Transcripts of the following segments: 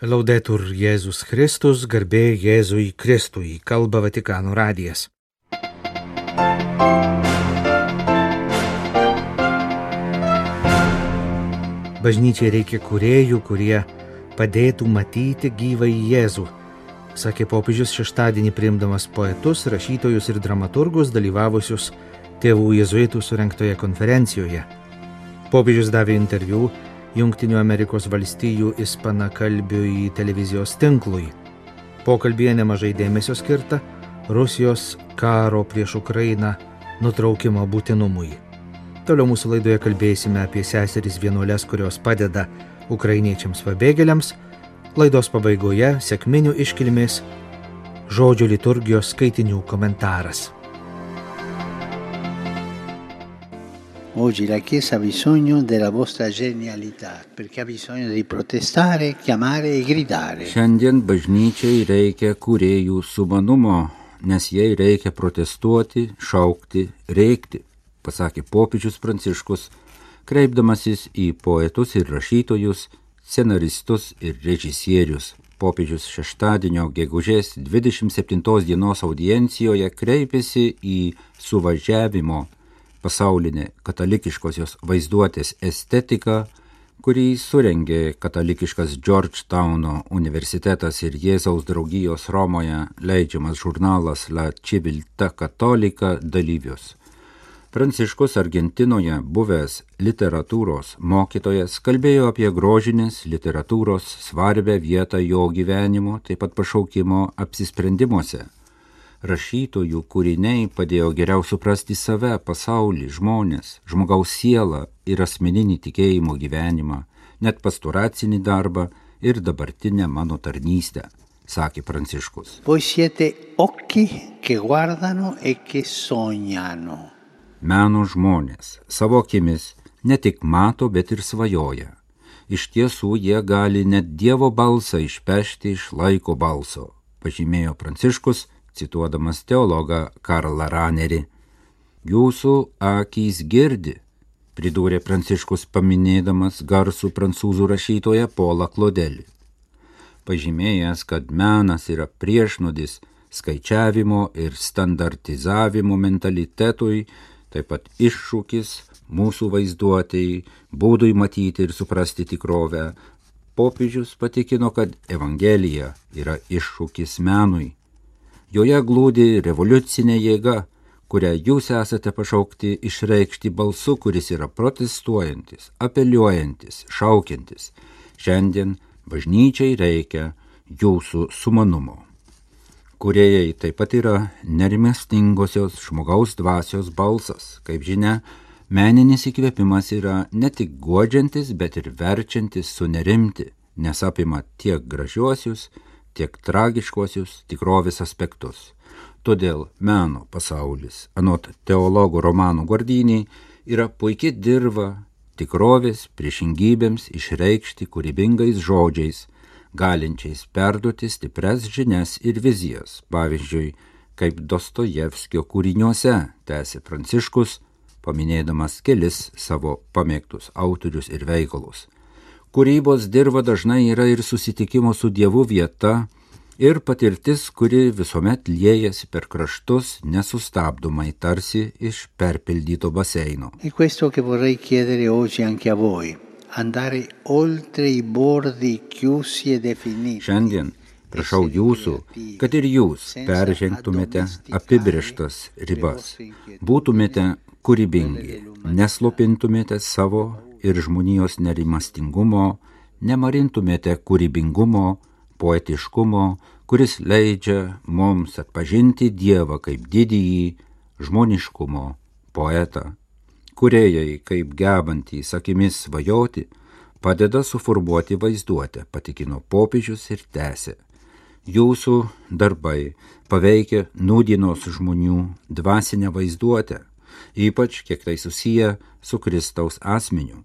Laudetur Jėzus Kristus, garbė Jėzui Kristui, kalba Vatikano radijas. Bažnyčiai reikia kuriejų, kurie padėtų matyti gyvą į Jėzų, sakė popiežius šeštadienį priimdamas poetus, rašytojus ir dramaturgus dalyvavusius tėvų jėzuitų surinktoje konferencijoje. Popiežius davė interviu Junktinių Amerikos valstijų ispanakalbiui televizijos tinklui. Pokalbėje nemažai dėmesio skirta Rusijos karo prieš Ukrainą nutraukimo būtinumui. Toliau mūsų laidoje kalbėsime apie seseris vienuolės, kurios padeda ukrainiečiams pabėgėliams. Laidos pabaigoje sėkminių iškilmės žodžio liturgijos skaitinių komentaras. Oggi la Chiesa ha bisogno della vostra genialità, perché ha bisogno di protestare, chiamare e gridare. Šiandien bažnyčiai reikia kuriejų sumanumo, nes jai reikia protestuoti, šaukti, reikti, pasakė popiežius Pranciškus, kreipdamasis į poetus ir rašytojus, scenaristus ir režisierius. Popiežius šeštadienio gegužės 27 dienos audiencijoje kreipėsi į suvažiavimo pasaulinė katalikiškosios vaizduotės estetika, kurį surengė katalikiškas Georgetowno universitetas ir Jėzaus draugijos Romoje leidžiamas žurnalas La Civilta Katolika dalyvius. Pranciškus Argentinoje buvęs literatūros mokytojas kalbėjo apie grožinės literatūros svarbę vietą jo gyvenimo, taip pat pašaukimo apsisprendimuose rašytojų kūriniai padėjo geriau suprasti save, pasaulį, žmonės, žmogaus sielą ir asmeninį tikėjimo gyvenimą, net pasturacinį darbą ir dabartinę mano tarnystę, sakė Pranciškus. E. Meno žmonės savo akimis ne tik mato, bet ir svajoja. Iš tiesų jie gali net Dievo balsą išpešti iš laiko balso, pažymėjo Pranciškus cituodamas teologą Karlą Ranerį. Jūsų akys girdi, pridūrė Pranciškus paminėdamas garsų prancūzų rašytoją Polą Klodelį. Pažymėjęs, kad menas yra priešnodis skaičiavimo ir standartizavimo mentalitetui, taip pat iššūkis mūsų vaizduotėjai, būdui matyti ir suprasti tikrovę, popiežius patikino, kad Evangelija yra iššūkis menui Joje glūdi revoliucinė jėga, kurią jūs esate pašaukti išreikšti balsu, kuris yra protestuojantis, apeliuojantis, šaukiantis. Šiandien bažnyčiai reikia jūsų sumanumo. Kuriejai taip pat yra nerimestingosios žmogaus dvasios balsas. Kaip žinia, meninis įkvėpimas yra ne tik godžiantis, bet ir verčiantis sunerimti, nes apima tiek gražiuosius, tiek tragiškosius tikrovės aspektus. Todėl meno pasaulis, anot teologų Romano Guardiniai, yra puikiai dirba tikrovės priešingybėms išreikšti kūrybingais žodžiais, galinčiais perduoti stipres žinias ir vizijas, pavyzdžiui, kaip Dostojevskio kūriniuose, tęsė Pranciškus, paminėdamas kelis savo pamėgtus autorius ir veikalus. Kūrybos dirba dažnai yra ir susitikimo su Dievu vieta ir patirtis, kuri visuomet liejasi per kraštus nesustabdomai tarsi iš perpildyto baseino. E questo che vorrei chiedere oggi anche a voi, andare oltre i bordi chiusi e definiti. Šiandien prašau jūsų, kad ir jūs peržengtumėte apibrieštas ribas, būtumėte kūrybingi, neslopintumėte savo ir žmonijos nerimastingumo, nemarintumėte kūrybingumo, poetiškumo, kuris leidžia mums atpažinti Dievą kaip didįjį žmoniškumo poetą. Kuriejai, kaip gebantys akimis svajoti, padeda suformuoti vaizduotę, patikino popiežius ir tęsė. Jūsų darbai paveikia nūdienos žmonių dvasinę vaizduotę, ypač kiek tai susiję su Kristaus asmeniu.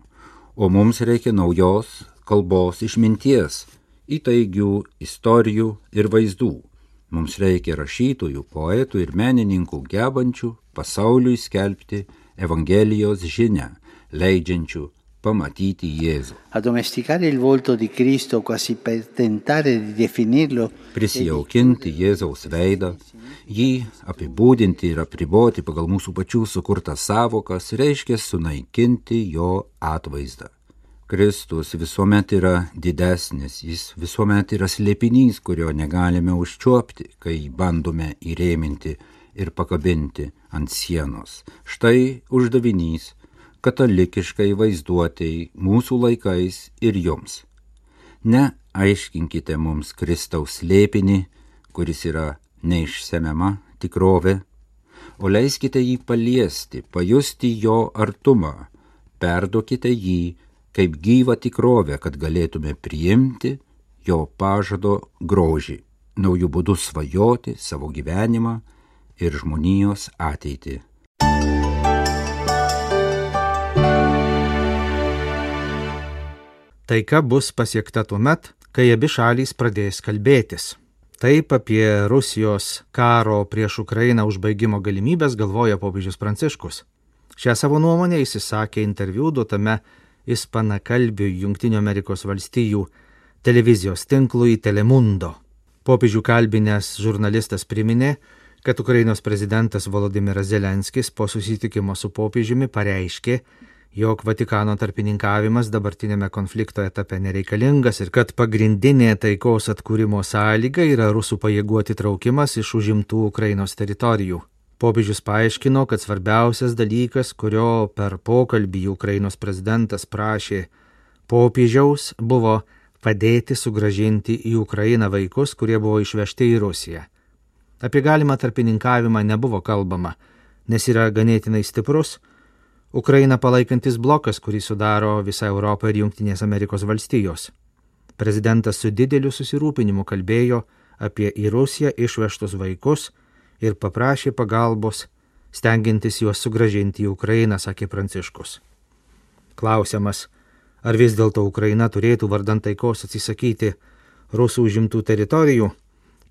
O mums reikia naujos kalbos išminties, įtaigių istorijų ir vaizdų. Mums reikia rašytojų, poetų ir menininkų gebančių pasauliui skelbti Evangelijos žinę, leidžiančių pamatyti Jėzų. Prisijaukinti Jėzaus veidą, jį apibūdinti ir apriboti pagal mūsų pačių sukurtas savokas reiškia sunaikinti jo atvaizdą. Kristus visuomet yra didesnis, jis visuomet yra slėpinys, kurio negalime užčiuopti, kai bandome įrėminti ir pakabinti ant sienos. Štai uždavinys katalikiškai vaizduotėjai mūsų laikais ir jums. Neaiškinkite mums Kristaus slėpinį, kuris yra neišsemiama tikrovė, o leiskite jį paliesti, pajusti jo artumą, perduokite jį kaip gyvą tikrovę, kad galėtume priimti jo pažado grožį, naujų būdų svajoti savo gyvenimą ir žmonijos ateitį. Taika bus pasiekta tuo met, kai abi šalys pradės kalbėtis. Taip apie Rusijos karo prieš Ukrainą užbaigimo galimybės galvoja popiežius Pranciškus. Šią savo nuomonę įsisakė interviu duotame ispanakalbių Junktinių Amerikos valstijų televizijos tinklui Telemundo. Popiežių kalbinės žurnalistas priminė, kad Ukrainos prezidentas Volodimiras Zelenskis po susitikimo su popiežiumi pareiškė, jog Vatikano tarpininkavimas dabartinėme konflikto etape nereikalingas ir kad pagrindinė taikos atkūrimo sąlyga yra rusų pajėgų atitraukimas iš užimtų Ukrainos teritorijų. Popiežius paaiškino, kad svarbiausias dalykas, kurio per pokalbį Ukrainos prezidentas prašė popiežiaus, buvo padėti sugražinti į Ukrainą vaikus, kurie buvo išvežti į Rusiją. Apie galimą tarpininkavimą nebuvo kalbama, nes yra ganėtinai stiprus, Ukrainą palaikantis blokas, kurį sudaro visa Europa ir Junktinės Amerikos valstijos. Prezidentas su dideliu susirūpinimu kalbėjo apie į Rusiją išvežtus vaikus ir paprašė pagalbos, stengiantis juos sugražinti į Ukrainą, sakė Pranciškus. Klausiamas, ar vis dėlto Ukraina turėtų vardant taikos atsisakyti rusų užimtų teritorijų,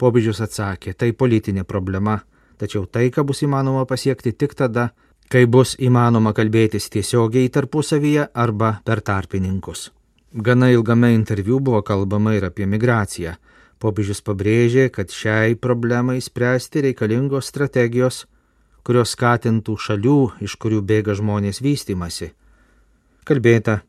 popiežius atsakė, tai politinė problema, tačiau taiką bus įmanoma pasiekti tik tada, kai bus įmanoma kalbėtis tiesiogiai tarpusavyje arba per tarpininkus. Gana ilgame interviu buvo kalbama ir apie migraciją. Popiežius pabrėžė, kad šiai problemai spręsti reikalingos strategijos, kurios skatintų šalių, iš kurių bėga žmonės vystimasi. Kalbėta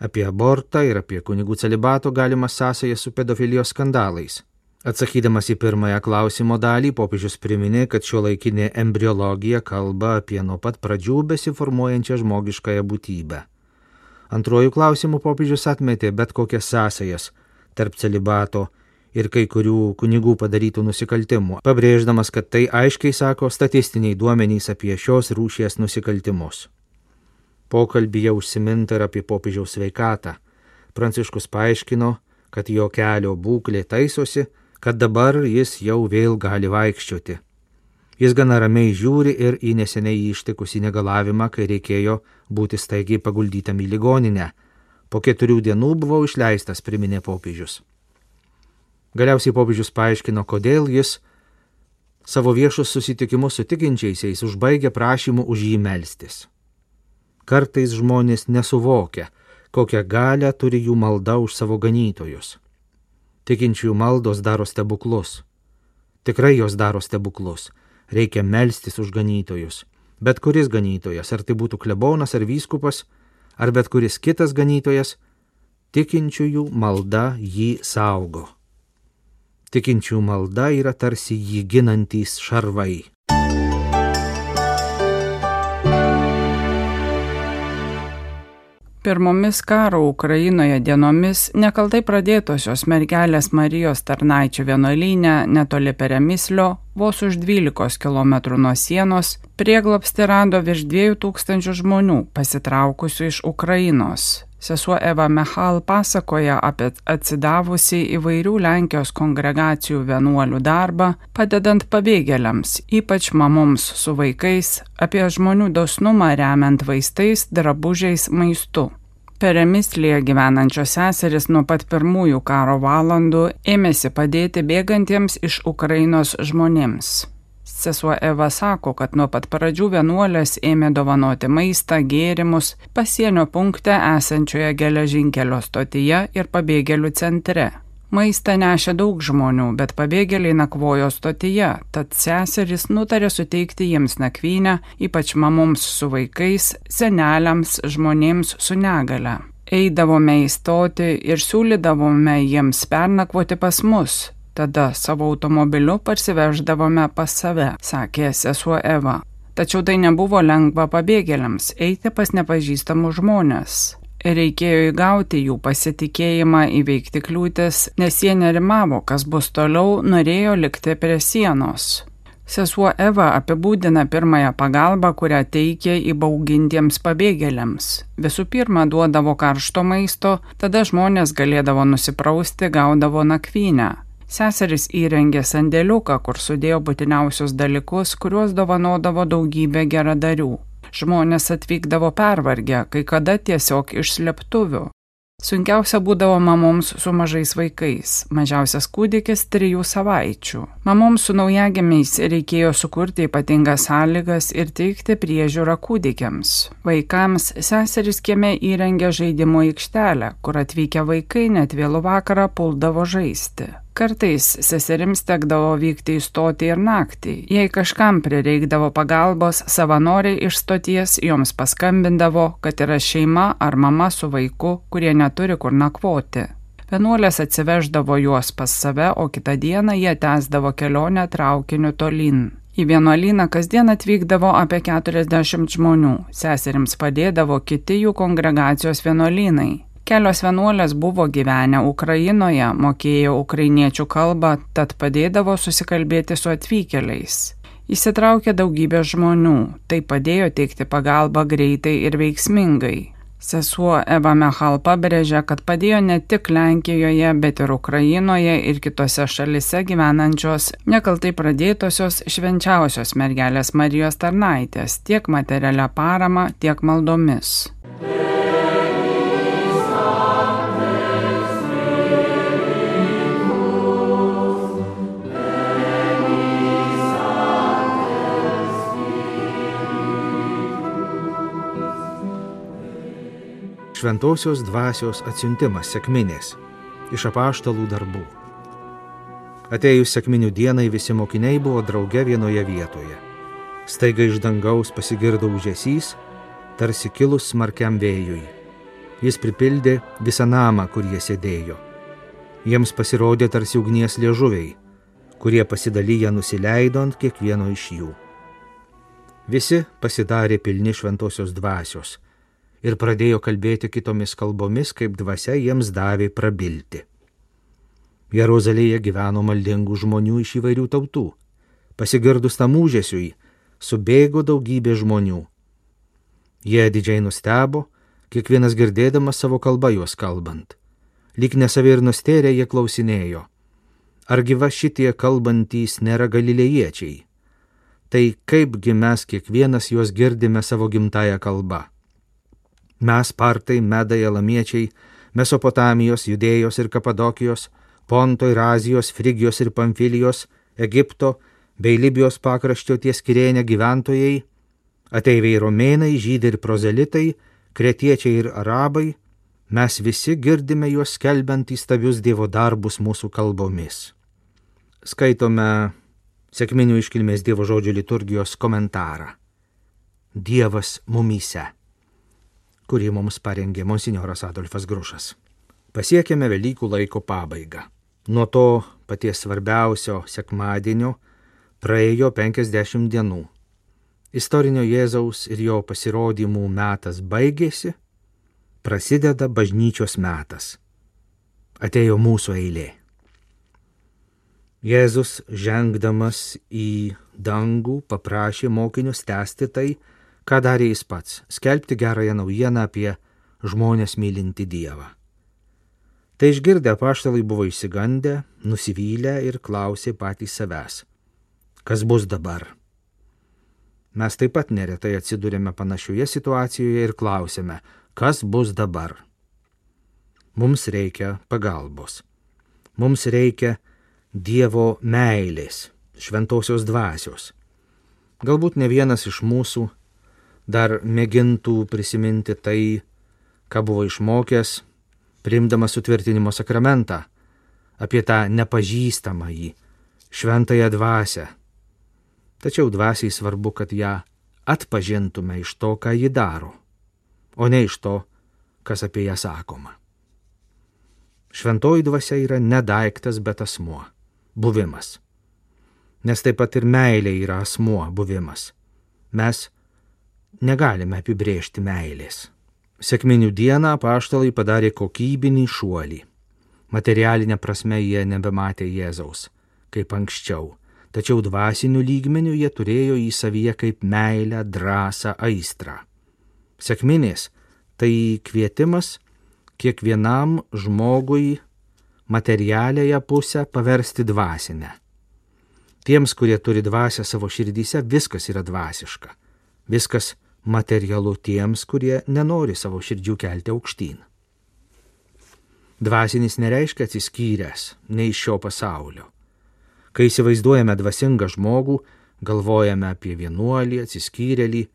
apie abortą ir apie kunigų celibato galimą sąsąją su pedofilijos skandalais. Atsakydamas į pirmąją klausimo dalį, popiežius priminė, kad šio laikinė embriologija kalba apie nuo pat pradžių besiformuojančią žmogiškąją būtybę. Antrojų klausimų popiežius atmetė bet kokias sąsajas tarp celibato ir kai kurių kunigų padarytų nusikaltimų, pabrėždamas, kad tai aiškiai sako statistiniai duomenys apie šios rūšies nusikaltimus. Pokalbėje užsiminta ir apie popiežiaus sveikatą. Pranciškus paaiškino, kad jo kelio būklė taisosi, kad dabar jis jau vėl gali vaikščioti. Jis gana ramiai žiūri ir į neseniai ištikusį negalavimą, kai reikėjo būti staigiai paguldytam į ligoninę. Po keturių dienų buvau išleistas, priminė popiežius. Galiausiai popiežius paaiškino, kodėl jis savo viešus susitikimus su tikinčiaisiais užbaigė prašymu už jį melstis. Kartais žmonės nesuvokia, kokią galę turi jų malda už savo ganytojus. Tikinčiųjų maldos daro stebuklus. Tikrai jos daro stebuklus. Reikia melstis už ganytojus. Bet kuris ganytojas, ar tai būtų klebonas ar vyskupas, ar bet kuris kitas ganytojas, tikinčiųjų malda jį saugo. Tikinčiųjų malda yra tarsi jį ginantys šarvai. Pirmomis karo Ukrainoje dienomis nekaltai pradėtosios mergelės Marijos tarnaičių vienuolynė netoli Peremislio, vos už 12 km nuo sienos, prieglapsti rado virš 2000 žmonių pasitraukusių iš Ukrainos. Sesuo Eva Mechal pasakoja apie atsidavusi įvairių Lenkijos kongregacijų vienuolių darbą, padedant pabėgėliams, ypač mamoms su vaikais, apie žmonių dosnumą remiant vaistais, drabužiais, maistu. Peremislėje gyvenančios seseris nuo pat pirmųjų karo valandų ėmėsi padėti bėgantiems iš Ukrainos žmonėms. Sesuo Eva sako, kad nuo pat pradžių vienuolės ėmė dovanoti maistą, gėrimus pasienio punkte esančioje geležinkelio stotyje ir pabėgėlių centre. Maistą nešė daug žmonių, bet pabėgėliai nakvojo stotyje, tad seserys nutarė suteikti jiems nakvynę, ypač mamoms su vaikais, seneliams, žmonėms su negale. Eidavome į stotį ir siūlydavome jiems pernakvoti pas mus, Tada savo automobiliu parsiveždavome pas save, sakė sesuo Eva. Tačiau tai nebuvo lengva pabėgėliams eiti pas nepažįstamus žmonės. Reikėjo įgauti jų pasitikėjimą, įveikti kliūtis, nes jie nerimavo, kas bus toliau, norėjo likti prie sienos. Sesuo Eva apibūdina pirmąją pagalbą, kurią teikė įbaugintiems pabėgėliams. Visų pirma, duodavo karšto maisto, tada žmonės galėdavo nusiprausti, gaudavo nakvynę. Seseris įrengė sandėliuką, kur sudėjo būtiniausius dalykus, kuriuos dovanodavo daugybė geradarių. Žmonės atvykdavo pervargę, kai kada tiesiog iš slėptuvių. Sunkiausia būdavo mamoms su mažais vaikais, mažiausias kūdikis trijų savaičių. Mamoms su naujagimiais reikėjo sukurti ypatingas sąlygas ir teikti priežiūrą kūdikiams. Vaikams seseris kieme įrengė žaidimo aikštelę, kur atvykę vaikai net vėlų vakarą puldavo žaisti. Kartais seserims tekdavo vykti į stotį ir naktį. Jei kažkam prireikdavo pagalbos, savanoriai iš stoties joms paskambindavo, kad yra šeima ar mama su vaiku, kurie neturi kur nakvoti. Vienuolės atsiveždavo juos pas save, o kitą dieną jie tęsdavo kelionę traukiniu tolyn. Į vienuolyną kasdien atvykdavo apie 40 žmonių, seserims padėdavo kiti jų kongregacijos vienuolynai. Kelios vienuolės buvo gyvenę Ukrainoje, mokėjo ukrainiečių kalbą, tad padėdavo susikalbėti su atvykėliais. Įsitraukė daugybė žmonių, tai padėjo teikti pagalbą greitai ir veiksmingai. Sesuo Eva Mechal pabrėžia, kad padėjo ne tik Lenkijoje, bet ir Ukrainoje ir kitose šalise gyvenančios nekaltai pradėtosios švenčiausios mergelės Marijos tarnaitės tiek materialia parama, tiek maldomis. Šventosios dvasios atsiuntimas sėkminės iš apaštalų darbų. Atėjus sėkminių dienai visi mokiniai buvo drauge vienoje vietoje. Staiga iš dangaus pasigirdo užėsys, tarsi kilus smarkiam vėjui. Jis pripildė visą namą, kur jie sėdėjo. Jiems pasirodė tarsi ugnies liežuviai, kurie pasidalyja nusileido ant kiekvieno iš jų. Visi pasidarė pilni šventosios dvasios ir pradėjo kalbėti kitomis kalbomis, kaip dvasia jiems davė prabilti. Jeruzalėje gyveno maldingų žmonių iš įvairių tautų. Pasigirdus tam užėsiui, subėgo daugybė žmonių. Jie didžiai nustebo, kiekvienas girdėdamas savo kalbą juos kalbant. Lyg nesavi ir nustėrė jie klausinėjo, argi va šitie kalbantys nėra galilėjiečiai. Tai kaipgi mes kiekvienas juos girdime savo gimtają kalbą. Mes partai, medai, elamiečiai, Mesopotamijos, Judėjos ir Kapadokijos, Ponto ir Azijos, Frigijos ir Pamfilijos, Egipto bei Libijos pakraštio ties Kirėnė gyventojai, ateiviai romėnai, žydai ir prozelitai, kretiečiai ir arabai, mes visi girdime juos skelbiant įstabius Dievo darbus mūsų kalbomis. Skaitome sėkminių iškilmės Dievo žodžių liturgijos komentarą. Dievas mumyse kurį mums parengė monsinjoras Adolfas Grušas. Pasiekėme Velykų laiko pabaigą. Nuo to paties svarbiausio sekmadienio praėjo 50 dienų. Istorinio Jėzaus ir jo pasirodymų metas baigėsi, prasideda bažnyčios metas. Atėjo mūsų eilė. Jėzus žengdamas į dangų paprašė mokinius tęsti tai, Ką darė jis pats - skelbti gerąją naujieną apie žmonės mylinti Dievą. Tai išgirdę paštalai buvo išsigandę, nusivylę ir klausė patys savęs, kas bus dabar. Mes taip pat neretai atsidūrėme panašioje situacijoje ir klausėme, kas bus dabar. Mums reikia pagalbos. Mums reikia Dievo meilės, šventosios dvasios Galbūt ne vienas iš mūsų dar mėgintų prisiminti tai, ką buvo išmokęs, primdamas sutvirtinimo sakramentą, apie tą nepažįstamą jį, šventąją dvasę. Tačiau dvasiai svarbu, kad ją atpažintume iš to, ką ji daro, o ne iš to, kas apie ją sakoma. Šventoji dvasia yra ne daiktas, bet asmuo - buvimas. Nes taip pat ir meilė yra asmuo - buvimas. Mes negalime apibrėžti meilės. Sėkminių dieną paštalai padarė kokybinį šuolį. Materialinė prasme jie nebematė Jėzaus, kaip anksčiau, tačiau dvasiniu lygmeniu jie turėjo į savyje kaip meilę, drąsą, aistrą. Sėkminės tai kvietimas kiekvienam žmogui materialiąją pusę paversti dvasinę. Tiems, kurie turi dvasę savo širdyse, viskas yra dvasiška. Viskas materialu tiems, kurie nenori savo širdžių kelti aukštyn. Dvasinis nereiškia atsiskyręs nei iš šio pasaulio. Kai įsivaizduojame dvasingą žmogų, galvojame apie vienuolį, atsiskyrėlį,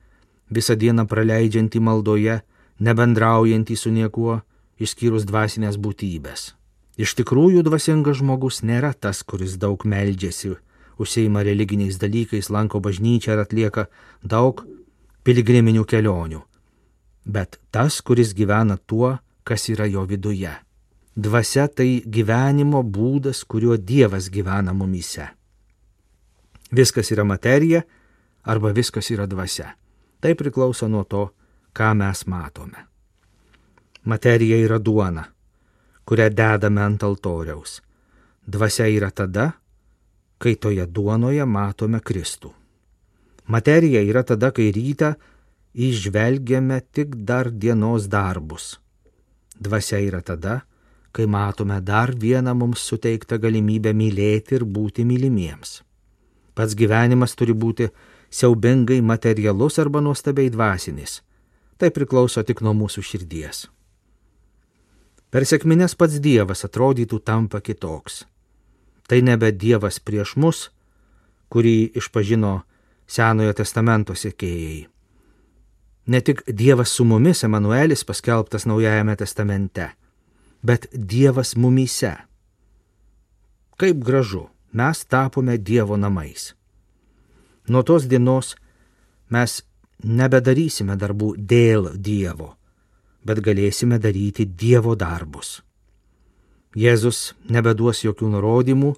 visą dieną praleidžiantį maldoje, nebendraujantį su niekuo, išskyrus dvasinės būtybės. Iš tikrųjų, dvasingas žmogus nėra tas, kuris daug meldžiasi, užseima religiniais dalykais, lanko bažnyčią ir atlieka daug piligriminių kelionių, bet tas, kuris gyvena tuo, kas yra jo viduje. Dvasia tai gyvenimo būdas, kuriuo Dievas gyvena mumyse. Viskas yra materija arba viskas yra dvasia. Tai priklauso nuo to, ką mes matome. Materija yra duona, kurią dedame ant altoriaus. Dvasia yra tada, kai toje duonoje matome Kristų. Materija yra tada, kai rytą išvelgiame tik dar dienos darbus. Dvasia yra tada, kai matome dar vieną mums suteiktą galimybę mylėti ir būti mylimiems. Pats gyvenimas turi būti siaubingai materialus arba nuostabiai dvasinis. Tai priklauso tik nuo mūsų širdies. Per sėkmines pats Dievas atrodytų tampa kitoks. Tai nebe Dievas prieš mus, kurį išpažino Senojo testamento sėkėjai. Ne tik Dievas su mumis, Emanuelis paskelbtas Naujajame testamente, bet Dievas mumyse. Kaip gražu, mes tapome Dievo namais. Nuo tos dienos mes nebedarysime darbų dėl Dievo bet galėsime daryti Dievo darbus. Jėzus nebeduos jokių nurodymų,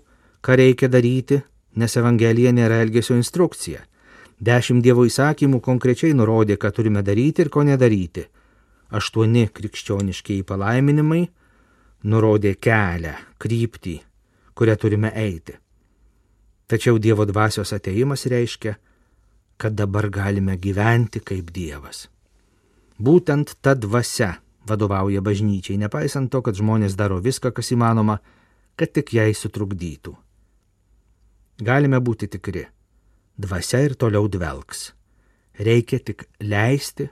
ką reikia daryti, nes Evangelija nėra elgesio instrukcija. Dešimt Dievo įsakymų konkrečiai nurodė, ką turime daryti ir ko nedaryti. Aštuoni krikščioniškiai palaiminimai nurodė kelią, kryptį, kurią turime eiti. Tačiau Dievo dvasios ateimas reiškia, kad dabar galime gyventi kaip Dievas. Būtent ta dvasia vadovauja bažnyčiai, nepaisant to, kad žmonės daro viską, kas įmanoma, kad tik jai sutrukdytų. Galime būti tikri, dvasia ir toliau dvelks. Reikia tik leisti,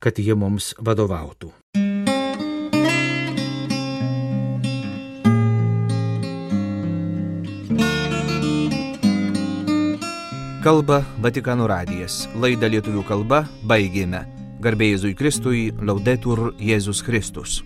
kad ji mums vadovautų. Kalba Vatikanų radijas. Laidą lietuvių kalba baigėme. Garbėjai Jėzui Kristui, laudetur Jėzus Kristus.